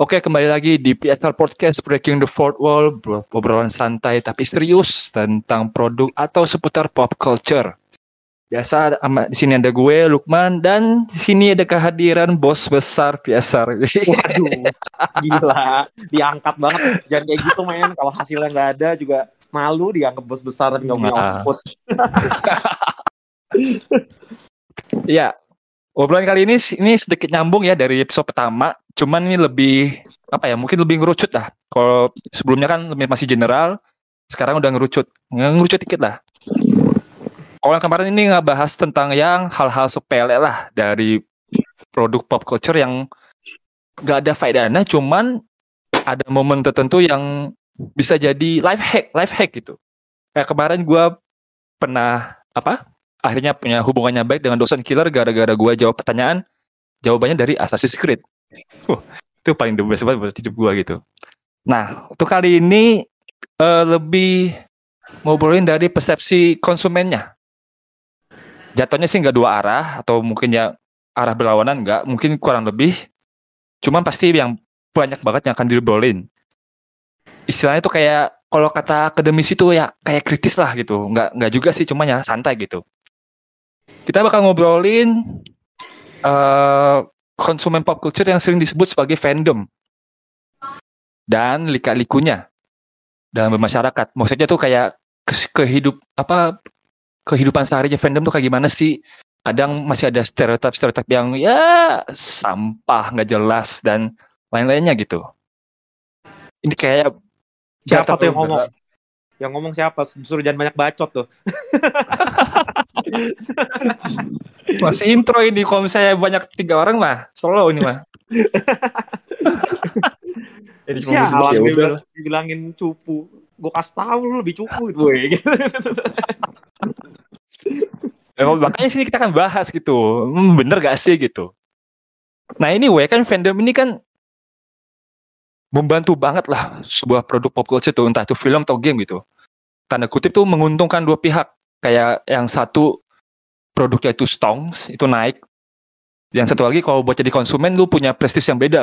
Oke, kembali lagi di PSR Podcast Breaking the Fourth Wall, bro- obrolan santai tapi serius tentang produk atau seputar pop culture. Biasa di sini ada gue Lukman dan di sini ada kehadiran bos besar PSR. Waduh, gila, diangkat banget. Jangan kayak gitu men. Kalau hasilnya nggak ada juga malu dianggap bos besar dan nggak punya Nah. bos. Iya. Obrolan kali ini ini sedikit nyambung ya dari episode pertama, cuman ini lebih apa ya? Mungkin lebih ngerucut lah. Kalau sebelumnya kan lebih masih general, sekarang udah ngerucut. Ngerucut dikit lah. Kalau yang kemarin ini ngebahas tentang yang hal-hal sepele lah dari produk pop culture yang gak ada faedahnya, cuman ada momen tertentu yang bisa jadi life hack, life hack gitu. Kayak kemarin gua pernah apa? akhirnya punya hubungannya baik dengan dosen killer gara-gara gua jawab pertanyaan jawabannya dari Assassin's Creed. Itu paling the best banget buat hidup gua gitu. Nah, untuk kali ini eh, lebih ngobrolin dari persepsi konsumennya. Jatuhnya sih nggak dua arah atau mungkin ya arah berlawanan nggak, mungkin kurang lebih. Cuman pasti yang banyak banget yang akan diobrolin. Istilahnya tuh kayak kalau kata akademisi tuh ya kayak kritis lah gitu. Nggak nggak juga sih, cuma ya santai gitu. Kita bakal ngobrolin eh konsumen pop culture yang sering disebut sebagai fandom dan lika-likunya dalam bermasyarakat. Maksudnya tuh kayak kehidup apa kehidupan seharinya fandom tuh kayak gimana sih? Kadang masih ada stereotip-stereotip yang ya sampah nggak jelas dan lain-lainnya gitu. Ini kayak Siapa tuh yang ngomong? Yang ngomong siapa? Suruh jangan banyak bacot tuh. Masih intro ini kalau misalnya banyak tiga orang mah solo ini mah. Ini cuma ya dibilang- dibilangin cupu? Gue kasih tahu lu lebih cupu gitu. gue. Ya, makanya sini kita akan bahas gitu. Hmm, bener gak sih gitu. Nah ini anyway, kan fandom ini kan membantu banget lah sebuah produk pop culture itu entah itu film atau game gitu. Tanda kutip tuh menguntungkan dua pihak. Kayak yang satu produknya itu stongs itu naik. Yang satu lagi kalau buat jadi konsumen lu punya prestis yang beda